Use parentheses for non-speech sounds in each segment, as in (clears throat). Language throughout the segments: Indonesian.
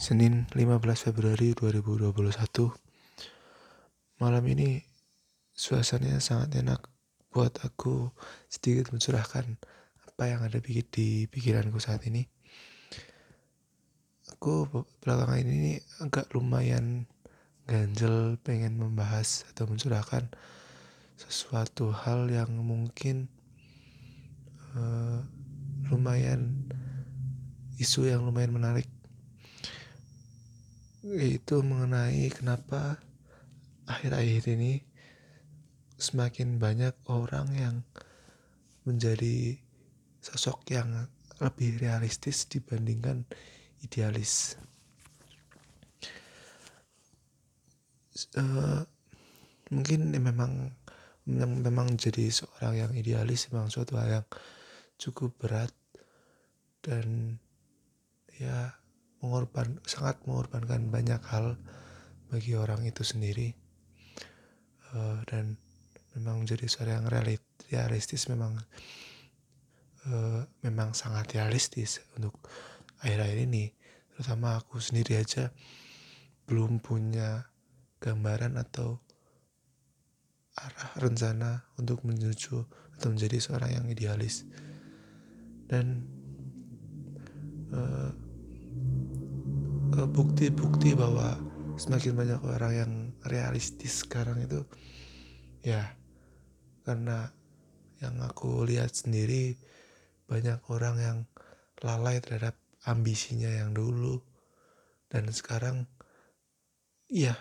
Senin 15 Februari 2021 Malam ini suasananya sangat enak buat aku sedikit mencurahkan apa yang ada di pikiranku saat ini. Aku belakangan ini agak lumayan ganjel pengen membahas atau mencurahkan sesuatu hal yang mungkin uh, lumayan isu yang lumayan menarik yaitu mengenai kenapa akhir-akhir ini semakin banyak orang yang menjadi sosok yang lebih realistis dibandingkan idealis. Uh, mungkin memang memang, memang jadi seorang yang idealis memang suatu hal yang cukup berat dan ya mengorban sangat mengorbankan banyak hal bagi orang itu sendiri. Uh, dan memang menjadi seorang realistis memang uh, memang sangat realistis untuk akhir-akhir ini. Terutama aku sendiri aja belum punya gambaran atau arah rencana untuk menuju atau menjadi seorang yang idealis. Dan uh, bukti-bukti bahwa semakin banyak orang yang realistis sekarang itu ya karena yang aku lihat sendiri banyak orang yang lalai terhadap ambisinya yang dulu. Dan sekarang iya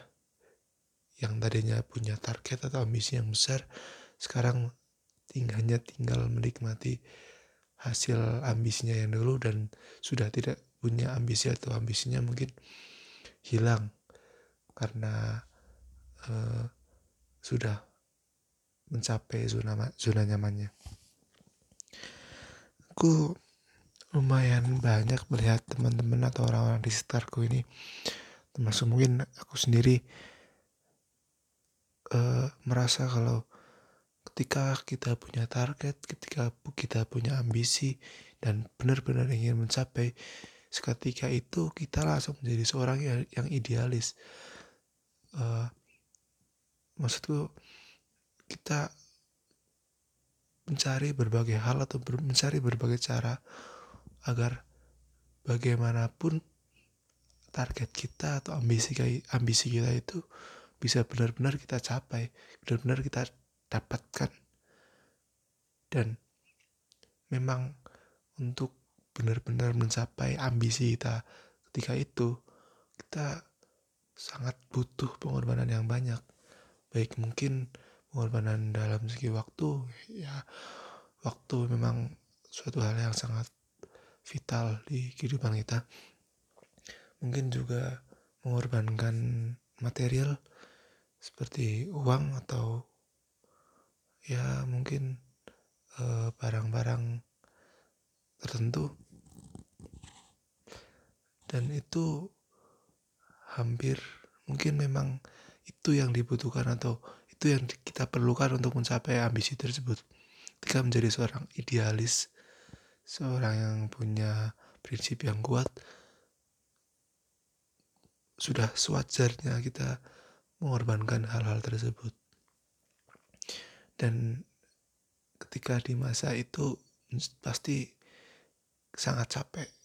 yang tadinya punya target atau ambisi yang besar sekarang tinggalnya tinggal menikmati hasil ambisinya yang dulu dan sudah tidak punya ambisi atau ambisinya mungkin hilang karena uh, sudah mencapai zona zona nyamannya. Aku lumayan banyak melihat teman-teman atau orang-orang di sekitarku ini termasuk mungkin aku sendiri uh, merasa kalau ketika kita punya target, ketika kita punya ambisi dan benar-benar ingin mencapai seketika itu kita langsung menjadi seorang yang, yang idealis uh, maksudku kita mencari berbagai hal atau ber, mencari berbagai cara agar bagaimanapun target kita atau ambisi ambisi kita itu bisa benar-benar kita capai, benar-benar kita dapatkan. Dan memang untuk benar-benar mencapai ambisi kita. Ketika itu kita sangat butuh pengorbanan yang banyak. Baik mungkin pengorbanan dalam segi waktu ya waktu memang suatu hal yang sangat vital di kehidupan kita. Mungkin juga mengorbankan material seperti uang atau ya mungkin eh, barang-barang uh, tertentu dan itu hampir mungkin memang itu yang dibutuhkan atau itu yang kita perlukan untuk mencapai ambisi tersebut. Ketika menjadi seorang idealis seorang yang punya prinsip yang kuat sudah sewajarnya kita mengorbankan hal-hal tersebut. Dan ketika di masa itu pasti sangat capek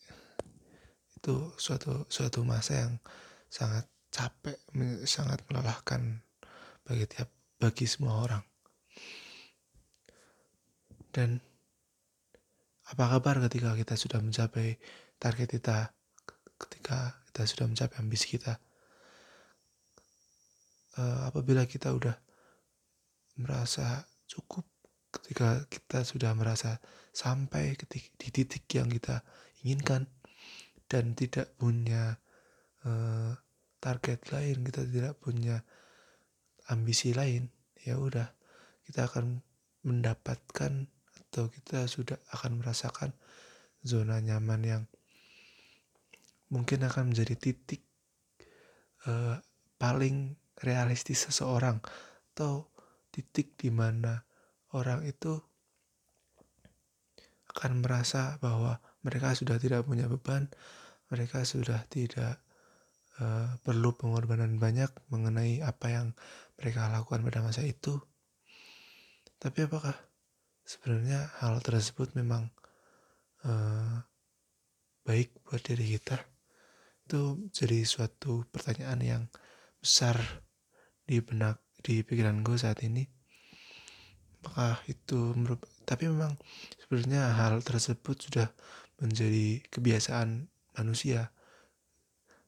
itu suatu suatu masa yang sangat capek, sangat melelahkan bagi tiap bagi semua orang. Dan apa kabar ketika kita sudah mencapai target kita, ketika kita sudah mencapai ambisi kita? Uh, apabila kita udah merasa cukup, ketika kita sudah merasa sampai di titik yang kita inginkan, dan tidak punya uh, target lain kita tidak punya ambisi lain ya udah kita akan mendapatkan atau kita sudah akan merasakan zona nyaman yang mungkin akan menjadi titik uh, paling realistis seseorang atau titik di mana orang itu akan merasa bahwa mereka sudah tidak punya beban, mereka sudah tidak uh, perlu pengorbanan banyak mengenai apa yang mereka lakukan pada masa itu. Tapi apakah sebenarnya hal tersebut memang uh, baik buat diri kita? Itu jadi suatu pertanyaan yang besar di benak di pikiran gue saat ini. Apakah itu tapi memang sebenarnya hal tersebut sudah menjadi kebiasaan manusia.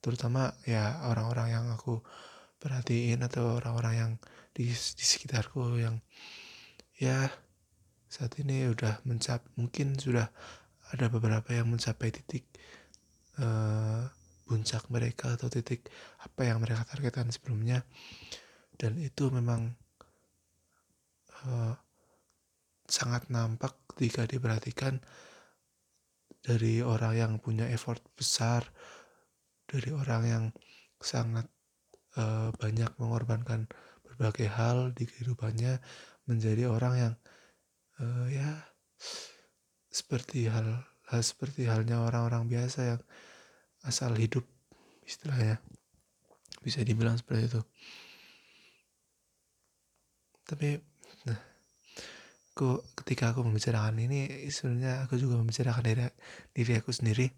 Terutama ya orang-orang yang aku perhatiin atau orang-orang yang di, di sekitarku yang ya saat ini udah mencap mungkin sudah ada beberapa yang mencapai titik uh, puncak mereka atau titik apa yang mereka targetkan sebelumnya. Dan itu memang uh, sangat nampak ketika diperhatikan dari orang yang punya effort besar dari orang yang sangat uh, banyak mengorbankan berbagai hal di kehidupannya menjadi orang yang uh, ya seperti hal, hal seperti halnya orang-orang biasa yang asal hidup istilahnya. Bisa dibilang seperti itu. Tapi aku ketika aku membicarakan ini sebenarnya aku juga membicarakan diri diri aku sendiri.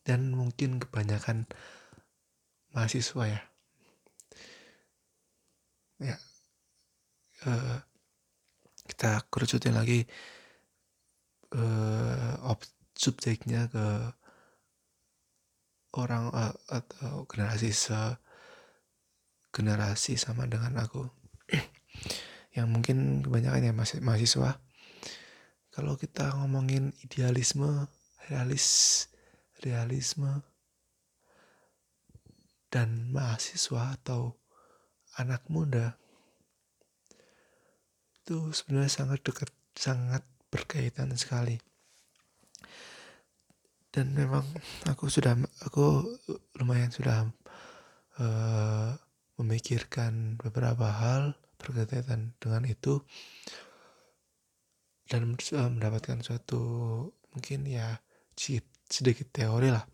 Dan mungkin kebanyakan mahasiswa ya. Ya uh, kita kerucutin lagi uh, ob subjeknya ke orang uh, atau generasi se generasi sama dengan aku (clears throat) yang mungkin kebanyakan ya mahasiswa kalau kita ngomongin idealisme realis realisme dan mahasiswa atau anak muda itu sebenarnya sangat dekat sangat berkaitan sekali. Dan memang aku sudah aku lumayan sudah uh, memikirkan beberapa hal berkaitan dengan itu dan mendapatkan suatu mungkin ya sedikit teori lah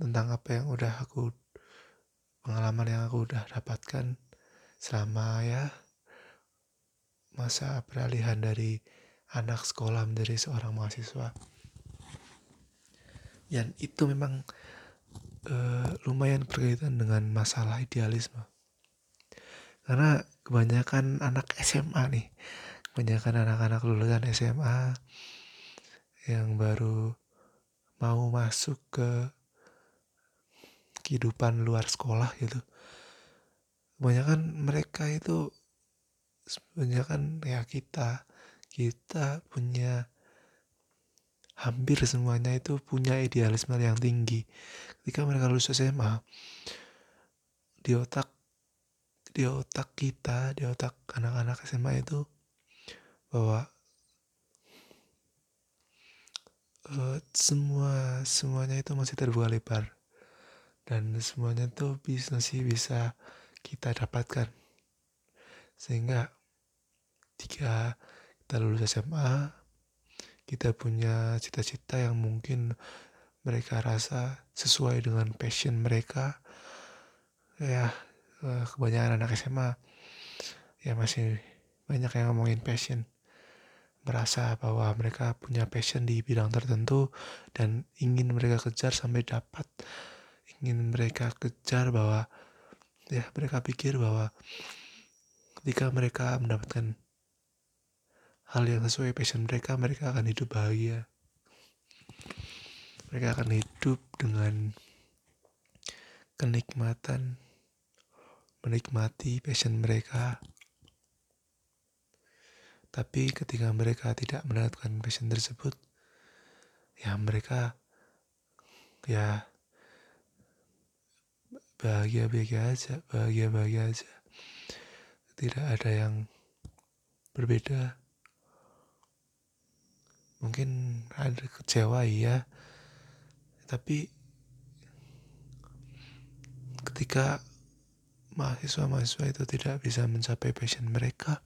tentang apa yang udah aku pengalaman yang aku udah dapatkan selama ya masa peralihan dari anak sekolah menjadi seorang mahasiswa. Dan itu memang uh, lumayan berkaitan dengan masalah idealisme karena kebanyakan anak SMA nih kebanyakan anak-anak lulusan SMA yang baru mau masuk ke kehidupan luar sekolah gitu. Kebanyakan mereka itu kebanyakan ya kita kita punya hampir semuanya itu punya idealisme yang tinggi. Ketika mereka lulus SMA di otak di otak kita di otak anak-anak SMA itu bahwa uh, semua semuanya itu masih terbuka lebar dan semuanya tuh bisa sih bisa kita dapatkan. Sehingga jika kita lulus SMA kita punya cita-cita yang mungkin mereka rasa sesuai dengan passion mereka ya kebanyakan anak SMA ya masih banyak yang ngomongin passion. Merasa bahwa mereka punya passion di bidang tertentu dan ingin mereka kejar sampai dapat. Ingin mereka kejar bahwa ya mereka pikir bahwa ketika mereka mendapatkan hal yang sesuai passion mereka mereka akan hidup bahagia. Mereka akan hidup dengan kenikmatan menikmati passion mereka tapi ketika mereka tidak mendapatkan passion tersebut, ya mereka ya bahagia-bahagia aja, bahagia-bahagia aja. Tidak ada yang berbeda. Mungkin ada kecewa ya, tapi ketika mahasiswa-mahasiswa itu tidak bisa mencapai passion mereka,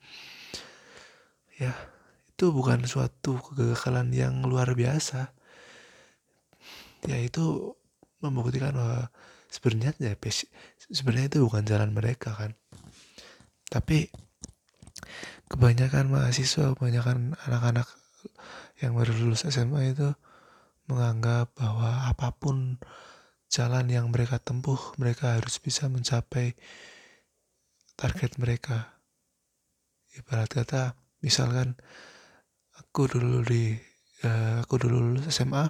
ya itu bukan suatu kegagalan yang luar biasa. Ya itu membuktikan bahwa sebenarnya ya sebenarnya itu bukan jalan mereka kan. Tapi kebanyakan mahasiswa kebanyakan anak-anak yang baru lulus SMA itu menganggap bahwa apa pun jalan yang mereka tempuh mereka harus bisa mencapai target mereka. Ibarat kata misalkan aku dulu di uh, aku dulu lulus SMA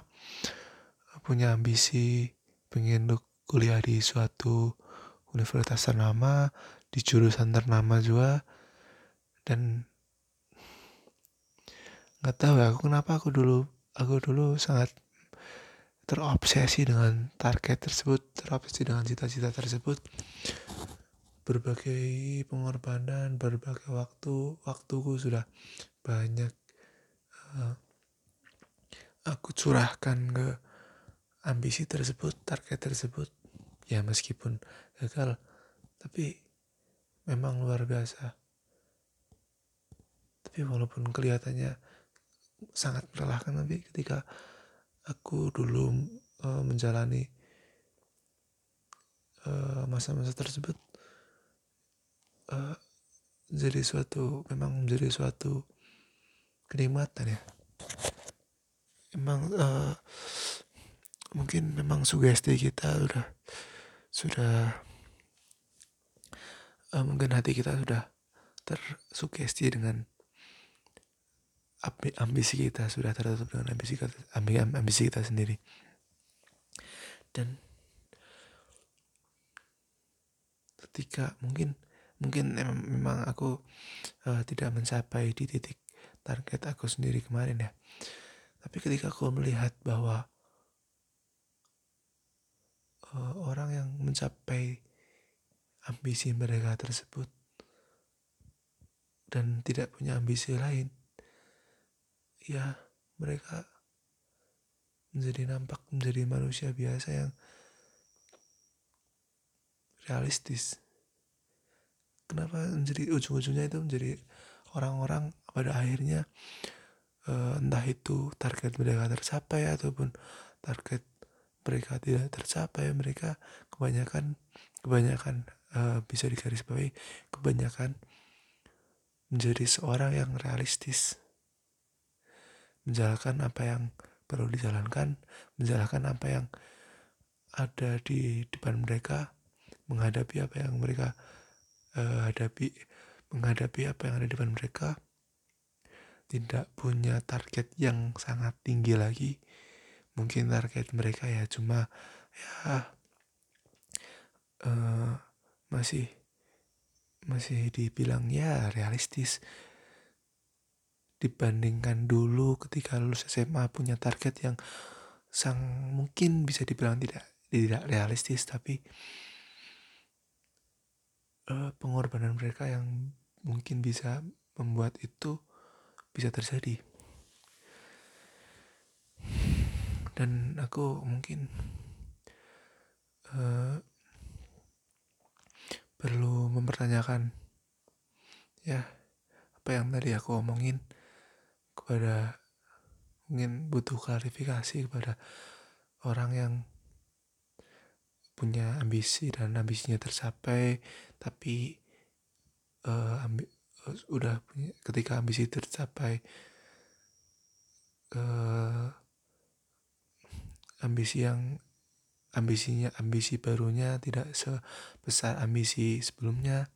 punya ambisi pengen kuliah di suatu universitas ternama di jurusan ternama juga dan nggak tahu ya aku kenapa aku dulu aku dulu sangat terobsesi dengan target tersebut terobsesi dengan cita-cita tersebut. Berbagai pengorbanan berbagai waktu waktuku sudah banyak uh, aku curahkan ke ambisi tersebut target tersebut. Ya meskipun gagal tapi memang luar biasa. Tapi walaupun kelihatannya sangat melelahkan tapi ketika aku dulu uh, menjalani eh, masa-masa uh, tersebut uh, menjadi suatu memang menjadi suatu kenikmatan ya. Emang uh, mungkin memang sugesti kita sudah sudah uh, mungkin hati kita sudah tersugesti dengan ambisi kita sudah tertutup dengan ambisi kita, ambisi kita sendiri. Dan ketika mungkin mungkin memang aku uh, tidak mencapai di titik target aku sendiri kemarin ya. Tapi ketika aku melihat bahwa uh, orang yang mencapai ambisi mereka tersebut dan tidak punya ambisi lain, ya mereka menjadi nampak menjadi manusia biasa yang realistis. Kenapa menjadi ujung-ujungnya itu menjadi orang-orang pada akhirnya uh, entah itu target mereka tercapai ataupun target mereka tidak tercapai mereka kebanyakan kebanyakan uh, bisa digarisbawahi kebanyakan menjadi seorang yang realistis menjalankan apa yang perlu dijalankan menjalankan apa yang ada di depan mereka menghadapi apa yang mereka uh, hadapi menghadapi apa yang ada di depan mereka. Tidak punya target yang sangat tinggi lagi. Mungkin target mereka ya cuma ya uh, masih masih dibilang ya realistis dibandingkan dulu ketika lulus SMA punya target yang sang mungkin bisa dibilang tidak tidak realistis tapi uh, pengorbanan mereka yang mungkin bisa membuat itu bisa terjadi. Dan aku mungkin uh, perlu mempertanyakan ya apa yang tadi aku omongin kepada mungkin butuh klarifikasi kepada orang yang punya ambisi dan ambisinya tercapai tapi uh, ambi, uh, udah punya ketika ambisi tercapai uh, ambisi yang ambisinya ambisi barunya tidak sebesar ambisi sebelumnya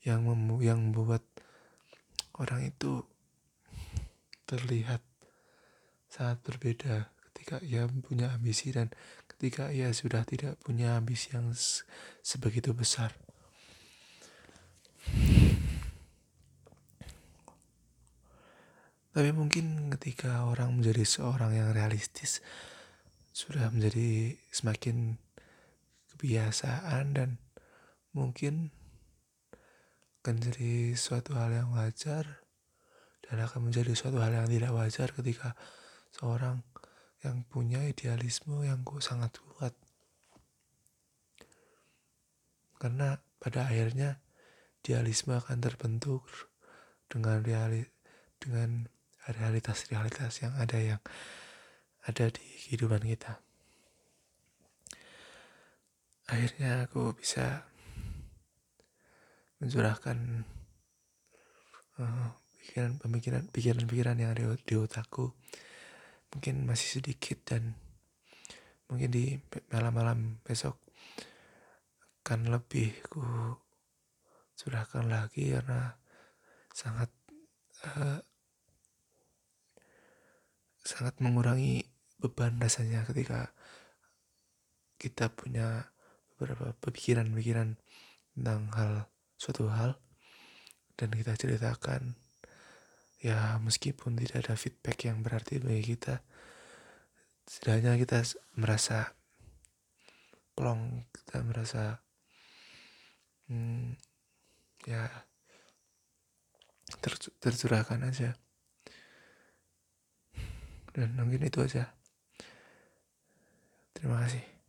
yang mem yang membuat orang itu terlihat sangat berbeda ketika ia punya ambisi dan ketika ia sudah tidak punya ambisi yang sebegitu besar. Tapi mungkin ketika orang menjadi seorang yang realistis, sudah menjadi semakin kebiasaan dan mungkin akan jadi suatu hal yang wajar dan akan menjadi suatu hal yang tidak wajar ketika seorang yang punya idealisme yang sangat kuat karena pada akhirnya idealisme akan terbentuk dengan reali dengan realitas-realitas yang ada yang ada di kehidupan kita. akhirnya aku bisa mencurahkan uh, pikiran pemikiran pikiran-pikiran yang ada di otakku mungkin masih sedikit dan mungkin di malam-malam besok akan lebih ku curahkan lagi karena sangat uh, sangat mengurangi beban rasanya ketika kita punya beberapa pemikiran-pemikiran tentang hal suatu hal dan kita ceritakan ya meskipun tidak ada feedback yang berarti bagi kita setidaknya kita merasa plong kita merasa hmm, ya ter, tercurahkan aja. Dan mungkin itu aja. Terima kasih